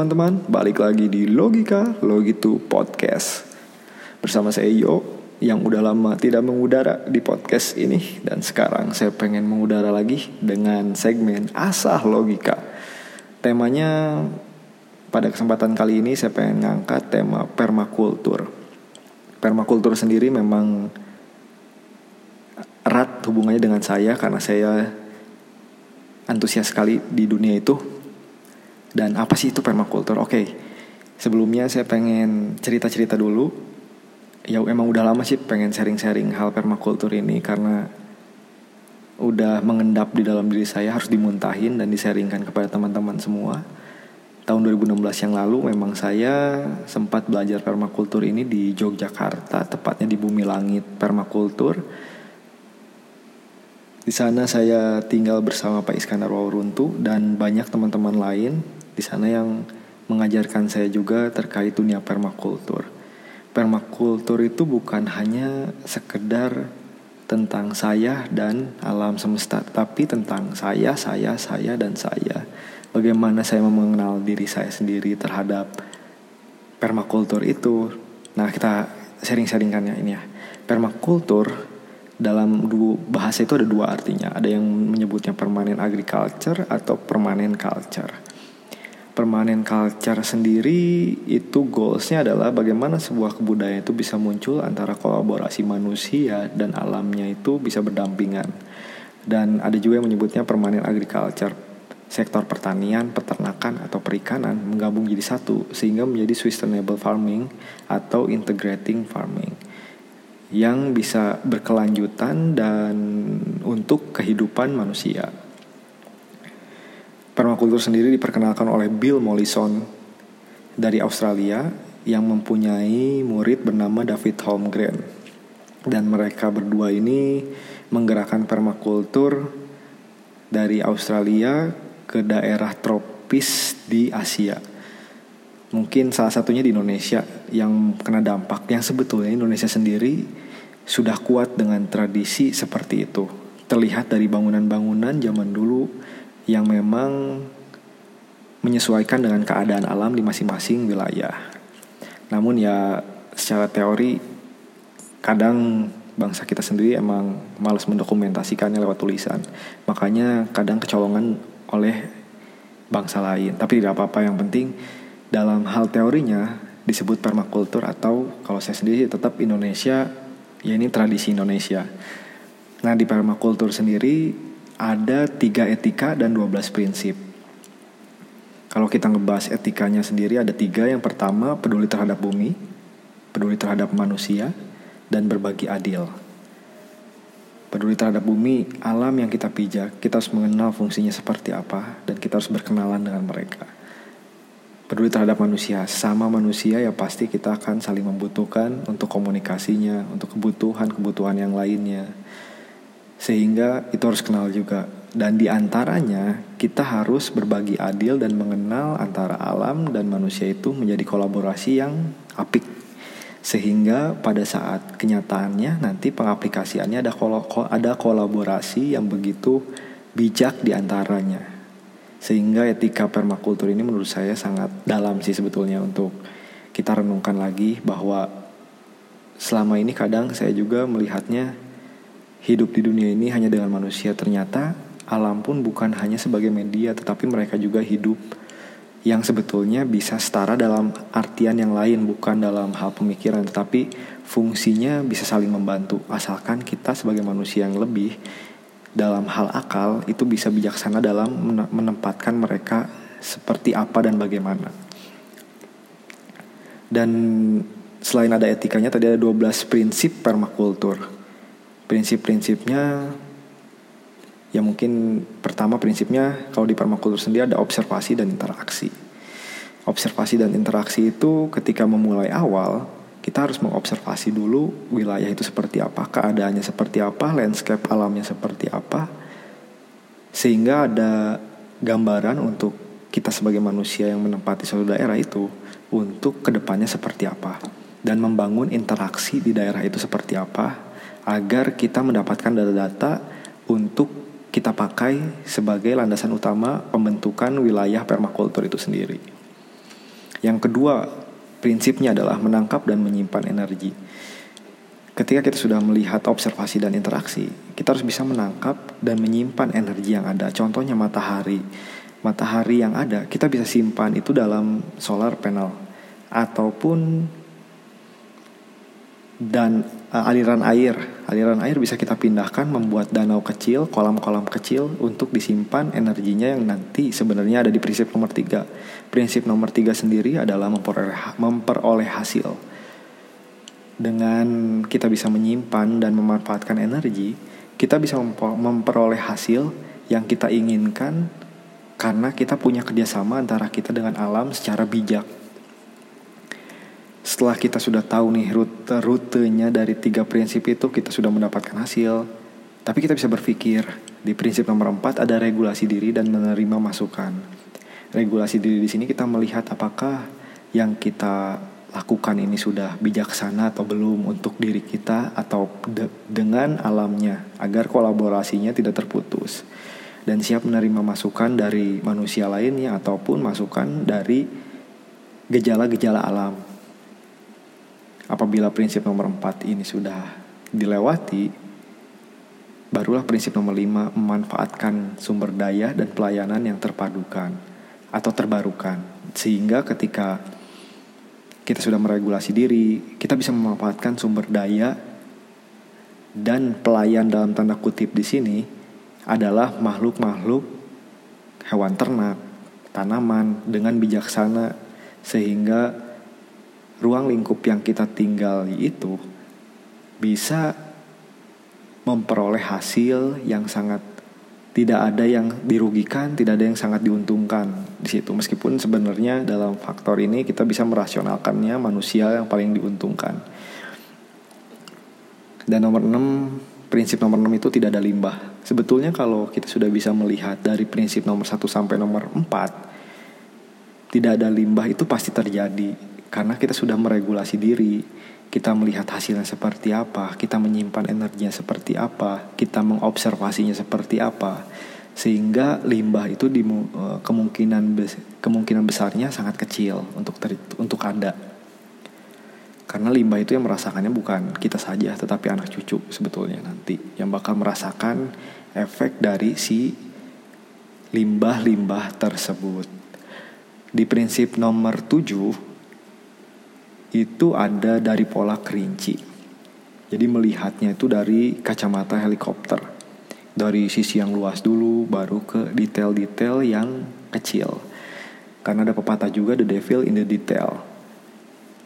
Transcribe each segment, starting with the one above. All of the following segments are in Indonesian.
teman-teman, balik lagi di Logika Logitu Podcast. Bersama saya Yo yang udah lama tidak mengudara di podcast ini. Dan sekarang saya pengen mengudara lagi dengan segmen Asah Logika. Temanya pada kesempatan kali ini saya pengen ngangkat tema permakultur. Permakultur sendiri memang erat hubungannya dengan saya karena saya antusias sekali di dunia itu dan apa sih itu permakultur? Oke, okay. sebelumnya saya pengen cerita-cerita dulu. Ya emang udah lama sih pengen sharing-sharing hal permakultur ini karena udah mengendap di dalam diri saya harus dimuntahin dan disaringkan kepada teman-teman semua. Tahun 2016 yang lalu memang saya sempat belajar permakultur ini di Yogyakarta, tepatnya di Bumi Langit Permakultur. Di sana saya tinggal bersama Pak Iskandar Wauruntu dan banyak teman-teman lain di sana yang mengajarkan saya juga terkait dunia permakultur. Permakultur itu bukan hanya sekedar tentang saya dan alam semesta, tapi tentang saya, saya, saya, dan saya. Bagaimana saya mengenal diri saya sendiri terhadap permakultur itu. Nah, kita sharing-sharingkan ya ini ya. Permakultur dalam dua bahasa itu ada dua artinya. Ada yang menyebutnya permanent agriculture atau permanent culture permanen culture sendiri itu goalsnya adalah bagaimana sebuah kebudayaan itu bisa muncul antara kolaborasi manusia dan alamnya itu bisa berdampingan dan ada juga yang menyebutnya permanen agriculture sektor pertanian, peternakan atau perikanan menggabung jadi satu sehingga menjadi sustainable farming atau integrating farming yang bisa berkelanjutan dan untuk kehidupan manusia. Permakultur sendiri diperkenalkan oleh Bill Mollison dari Australia yang mempunyai murid bernama David Holmgren. Dan mereka berdua ini menggerakkan permakultur dari Australia ke daerah tropis di Asia. Mungkin salah satunya di Indonesia yang kena dampak yang sebetulnya Indonesia sendiri sudah kuat dengan tradisi seperti itu. Terlihat dari bangunan-bangunan zaman dulu yang memang menyesuaikan dengan keadaan alam di masing-masing wilayah. Namun ya secara teori kadang bangsa kita sendiri emang males mendokumentasikannya lewat tulisan. Makanya kadang kecolongan oleh bangsa lain. Tapi tidak apa-apa yang penting dalam hal teorinya disebut permakultur atau kalau saya sendiri tetap Indonesia ya ini tradisi Indonesia. Nah di permakultur sendiri ada tiga etika dan 12 prinsip. Kalau kita ngebahas etikanya sendiri ada tiga. Yang pertama peduli terhadap bumi, peduli terhadap manusia, dan berbagi adil. Peduli terhadap bumi, alam yang kita pijak, kita harus mengenal fungsinya seperti apa, dan kita harus berkenalan dengan mereka. Peduli terhadap manusia, sama manusia ya pasti kita akan saling membutuhkan untuk komunikasinya, untuk kebutuhan-kebutuhan yang lainnya sehingga itu harus kenal juga. Dan di antaranya kita harus berbagi adil dan mengenal antara alam dan manusia itu menjadi kolaborasi yang apik. Sehingga pada saat kenyataannya nanti pengaplikasiannya ada kol ada kolaborasi yang begitu bijak di antaranya. Sehingga etika permakultur ini menurut saya sangat dalam sih sebetulnya untuk kita renungkan lagi bahwa selama ini kadang saya juga melihatnya hidup di dunia ini hanya dengan manusia. Ternyata alam pun bukan hanya sebagai media tetapi mereka juga hidup yang sebetulnya bisa setara dalam artian yang lain bukan dalam hal pemikiran. Tetapi fungsinya bisa saling membantu. Asalkan kita sebagai manusia yang lebih dalam hal akal itu bisa bijaksana dalam menempatkan mereka seperti apa dan bagaimana. Dan selain ada etikanya tadi ada 12 prinsip permakultur prinsip-prinsipnya ya mungkin pertama prinsipnya kalau di permakultur sendiri ada observasi dan interaksi. Observasi dan interaksi itu ketika memulai awal kita harus mengobservasi dulu wilayah itu seperti apa, keadaannya seperti apa, landscape alamnya seperti apa, sehingga ada gambaran untuk kita sebagai manusia yang menempati suatu daerah itu untuk ke depannya seperti apa dan membangun interaksi di daerah itu seperti apa agar kita mendapatkan data-data untuk kita pakai sebagai landasan utama pembentukan wilayah permakultur itu sendiri. Yang kedua, prinsipnya adalah menangkap dan menyimpan energi. Ketika kita sudah melihat observasi dan interaksi, kita harus bisa menangkap dan menyimpan energi yang ada. Contohnya matahari. Matahari yang ada, kita bisa simpan itu dalam solar panel ataupun dan uh, aliran air. Aliran air bisa kita pindahkan membuat danau kecil, kolam-kolam kecil untuk disimpan energinya yang nanti sebenarnya ada di prinsip nomor tiga. Prinsip nomor tiga sendiri adalah memperoleh, memperoleh hasil. Dengan kita bisa menyimpan dan memanfaatkan energi, kita bisa memperoleh hasil yang kita inginkan karena kita punya kerjasama antara kita dengan alam secara bijak setelah kita sudah tahu nih rute rutenya dari tiga prinsip itu kita sudah mendapatkan hasil. Tapi kita bisa berpikir di prinsip nomor empat ada regulasi diri dan menerima masukan. Regulasi diri di sini kita melihat apakah yang kita lakukan ini sudah bijaksana atau belum untuk diri kita atau de dengan alamnya agar kolaborasinya tidak terputus. Dan siap menerima masukan dari manusia lainnya ataupun masukan dari gejala-gejala alam Apabila prinsip nomor 4 ini sudah dilewati, barulah prinsip nomor 5 memanfaatkan sumber daya dan pelayanan yang terpadukan atau terbarukan. Sehingga ketika kita sudah meregulasi diri, kita bisa memanfaatkan sumber daya dan pelayan dalam tanda kutip di sini adalah makhluk-makhluk hewan ternak, tanaman dengan bijaksana sehingga ruang lingkup yang kita tinggal itu bisa memperoleh hasil yang sangat tidak ada yang dirugikan, tidak ada yang sangat diuntungkan di situ. Meskipun sebenarnya dalam faktor ini kita bisa merasionalkannya manusia yang paling diuntungkan. Dan nomor 6, prinsip nomor 6 itu tidak ada limbah. Sebetulnya kalau kita sudah bisa melihat dari prinsip nomor 1 sampai nomor 4, tidak ada limbah itu pasti terjadi karena kita sudah meregulasi diri, kita melihat hasilnya seperti apa, kita menyimpan energinya seperti apa, kita mengobservasinya seperti apa, sehingga limbah itu di, uh, kemungkinan kemungkinan besarnya sangat kecil untuk ter, untuk ada. Karena limbah itu yang merasakannya bukan kita saja, tetapi anak cucu sebetulnya nanti yang bakal merasakan efek dari si limbah-limbah tersebut. Di prinsip nomor 7 itu ada dari pola kerinci. Jadi melihatnya itu dari kacamata helikopter. Dari sisi yang luas dulu baru ke detail-detail yang kecil. Karena ada pepatah juga the devil in the detail.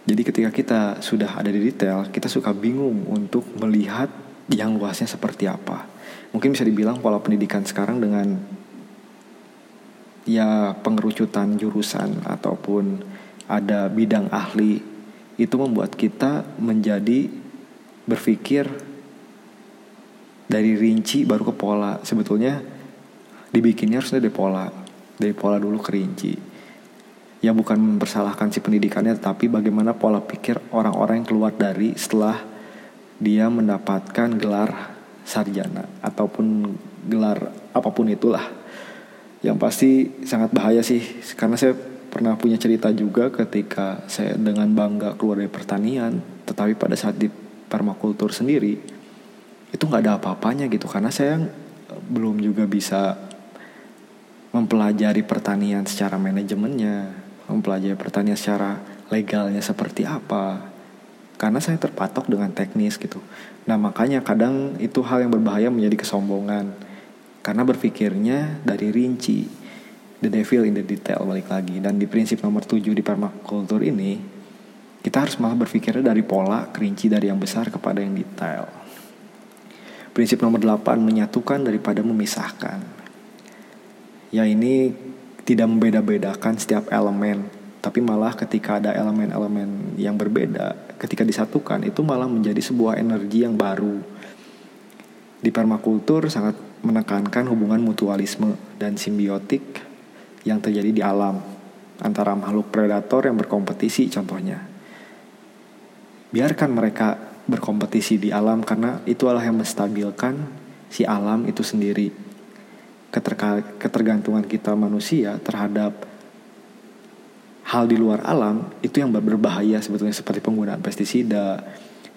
Jadi ketika kita sudah ada di detail, kita suka bingung untuk melihat yang luasnya seperti apa. Mungkin bisa dibilang pola pendidikan sekarang dengan ya pengerucutan jurusan ataupun ada bidang ahli itu membuat kita menjadi berpikir dari rinci baru ke pola. Sebetulnya dibikinnya harusnya dari pola, dari pola dulu ke rinci. Ya bukan mempersalahkan si pendidikannya, tapi bagaimana pola pikir orang-orang yang keluar dari setelah dia mendapatkan gelar sarjana ataupun gelar apa pun itulah. Yang pasti sangat bahaya sih, karena saya pernah punya cerita juga ketika saya dengan bangga keluar dari pertanian tetapi pada saat di permakultur sendiri itu nggak ada apa-apanya gitu. Karena saya belum juga bisa mempelajari pertanian secara manajemennya mempelajari pertanian secara legalnya seperti apa. Karena saya terpatok dengan teknis gitu. Nah makanya kadang itu hal yang berbahaya menjadi kesombongan. Karena berpikirnya dari rinci the devil in the detail balik lagi. Dan di prinsip nomor 7 di permakultur ini kita harus malah berpikirnya dari pola kerinci dari yang besar kepada yang detail. Prinsip nomor 8 menyatukan daripada memisahkan. Ya ini tidak membeda-bedakan setiap elemen tapi malah ketika ada elemen-elemen yang berbeda ketika disatukan itu malah menjadi sebuah energi yang baru. Di permakultur sangat menekankan hubungan mutualisme dan simbiotik yang terjadi di alam antara makhluk predator yang berkompetisi contohnya. Biarkan mereka berkompetisi di alam karena itu itulah yang menstabilkan si alam itu sendiri. Keterka ketergantungan kita manusia terhadap hal di luar alam itu yang berbahaya sebetulnya seperti penggunaan pestisida,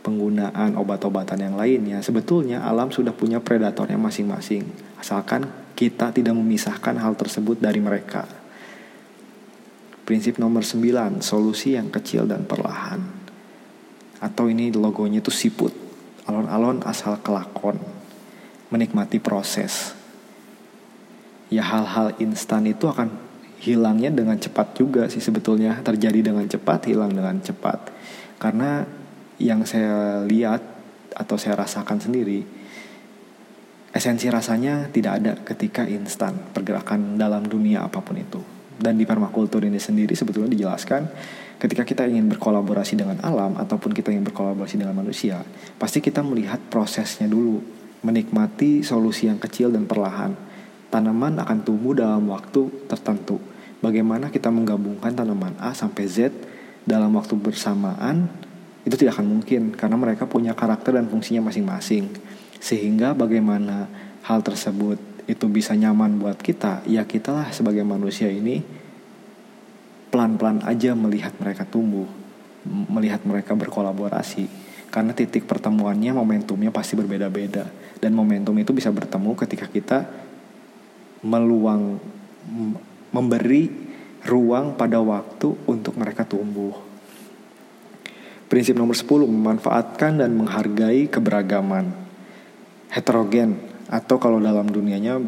penggunaan obat-obatan yang lainnya. Sebetulnya alam sudah punya predatornya masing-masing. Asalkan kita tidak memisahkan hal tersebut dari mereka. Prinsip nomor 9, solusi yang kecil dan perlahan. Atau ini logonya itu siput. Alon-alon asal kelakon. Menikmati proses. Ya hal-hal instan itu akan hilangnya dengan cepat juga sih sebetulnya terjadi dengan cepat hilang dengan cepat karena yang saya lihat atau saya rasakan sendiri esensi rasanya tidak ada ketika instan pergerakan dalam dunia apa pun itu dan di permakultur ini sendiri sebetulnya dijelaskan ketika kita ingin berkolaborasi dengan alam ataupun kita ingin berkolaborasi dengan manusia pasti kita melihat prosesnya dulu menikmati solusi yang kecil dan perlahan tanaman akan tumbuh dalam waktu tertentu. Bagaimana kita menggabungkan tanaman A sampai Z dalam waktu bersamaan itu tidak akan mungkin karena mereka punya karakter dan fungsinya masing-masing. Sehingga bagaimana hal tersebut itu bisa nyaman buat kita, ya kita lah sebagai manusia ini pelan-pelan aja melihat mereka tumbuh, melihat mereka berkolaborasi. Karena titik pertemuannya momentumnya pasti berbeda-beda dan momentum itu bisa bertemu ketika kita meluang memberi ruang pada waktu untuk mereka tumbuh. Prinsip nomor 10 memanfaatkan dan menghargai keberagaman heterogen. Atau kalau dalam dunianya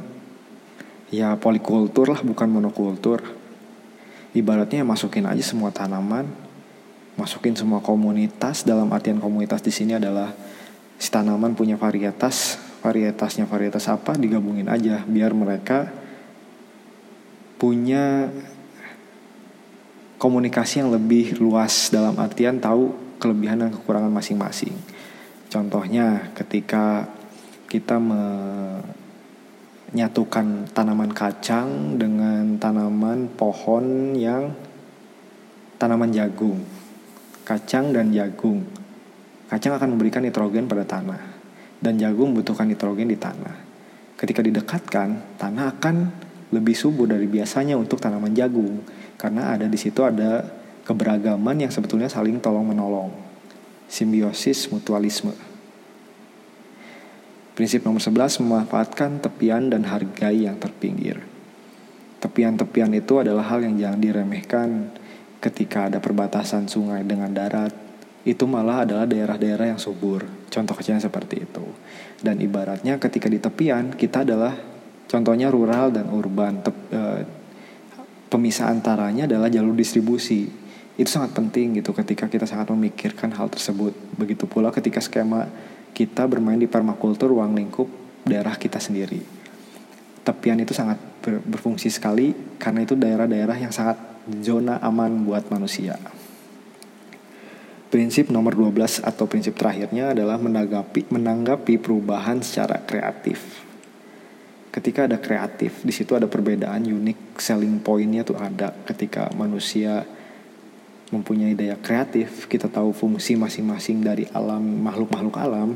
ya polikultur lah bukan monokultur. Ibaratnya masukin aja semua tanaman, masukin semua komunitas. Dalam artian komunitas di sini adalah si tanaman punya varietas. Varietasnya varietas apa digabungin aja. Biar mereka punya komunikasi yang lebih luas. Dalam artian tahu kelebihan dan kekurangan masing-masing. Contohnya ketika kita menyatukan tanaman kacang dengan tanaman pohon yang tanaman jagung. Kacang dan jagung. Kacang akan memberikan nitrogen pada tanah dan jagung membutuhkan nitrogen di tanah. Ketika didekatkan, tanah akan lebih subur dari biasanya untuk tanaman jagung karena ada di situ ada keberagaman yang sebetulnya saling tolong menolong. Simbiosis mutualisme. Prinsip nomor 11 memanfaatkan tepian dan hargai yang terpinggir. Tepian-tepian itu adalah hal yang jangan diremehkan ketika ada perbatasan sungai dengan darat itu malah adalah daerah-daerah yang subur. Contoh kecilnya seperti itu. Dan ibaratnya ketika di tepian kita adalah contohnya rural dan urban. Tep, e, pemisah antaranya adalah jalur distribusi. Itu sangat penting gitu ketika kita sangat memikirkan hal tersebut. Begitu pula ketika skema kita bermain di permakultur ruang lingkup daerah kita sendiri. Tepian itu sangat ber, berfungsi sekali karena itu daerah-daerah yang sangat zona aman buat manusia. Prinsip nomor 12 atau prinsip terakhirnya adalah menanggapi menanggapi perubahan secara kreatif. Ketika ada kreatif, di situ ada perbedaan unik selling pointnya tuh ada ketika manusia mempunyai daya kreatif, kita tahu fungsi masing-masing dari alam makhluk-makhluk alam,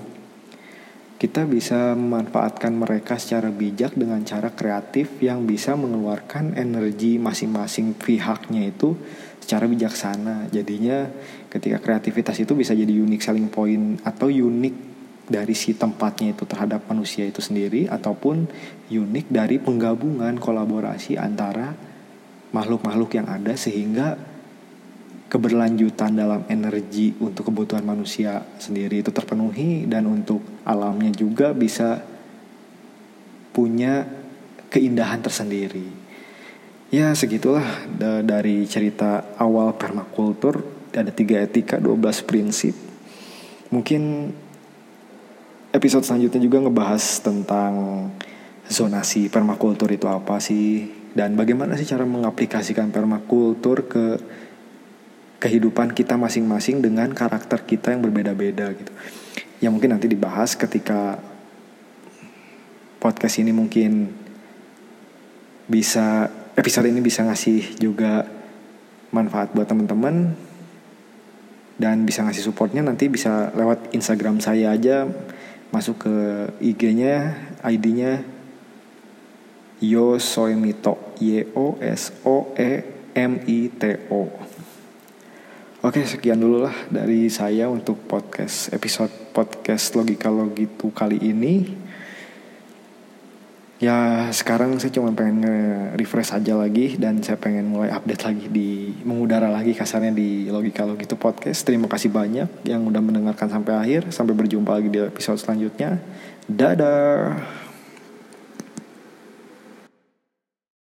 kita bisa memanfaatkan mereka secara bijak dengan cara kreatif yang bisa mengeluarkan energi masing-masing pihaknya itu secara bijaksana. Jadinya ketika kreativitas itu bisa jadi unik selling point atau unik dari si tempatnya itu terhadap manusia itu sendiri ataupun unik dari penggabungan kolaborasi antara makhluk-makhluk yang ada sehingga keberlanjutan dalam energi untuk kebutuhan manusia sendiri itu terpenuhi dan untuk alamnya juga bisa punya keindahan tersendiri. Ya segitulah dari cerita awal permakultur ada tiga etika 12 prinsip mungkin episode selanjutnya juga ngebahas tentang zonasi permakultur itu apa sih dan bagaimana sih cara mengaplikasikan permakultur ke kehidupan kita masing-masing dengan karakter kita yang berbeda-beda gitu. Ya mungkin nanti dibahas ketika podcast ini mungkin bisa episode ini bisa ngasih juga manfaat buat teman-teman. Dan bisa ngasih supportnya nanti bisa lewat Instagram saya aja. Masuk ke IG-nya ID-nya Yo Soemito Y O S O E M I T O. Oke, sekian dulu lah dari saya untuk podcast episode podcast logika logitu kali ini. Ya sekarang saya cuma pengen refresh aja lagi dan saya pengen mulai update lagi di mengudara lagi kasarnya di logika logitu podcast. Terima kasih banyak yang udah mendengarkan sampai akhir. Sampai berjumpa lagi di episode selanjutnya. Dadah.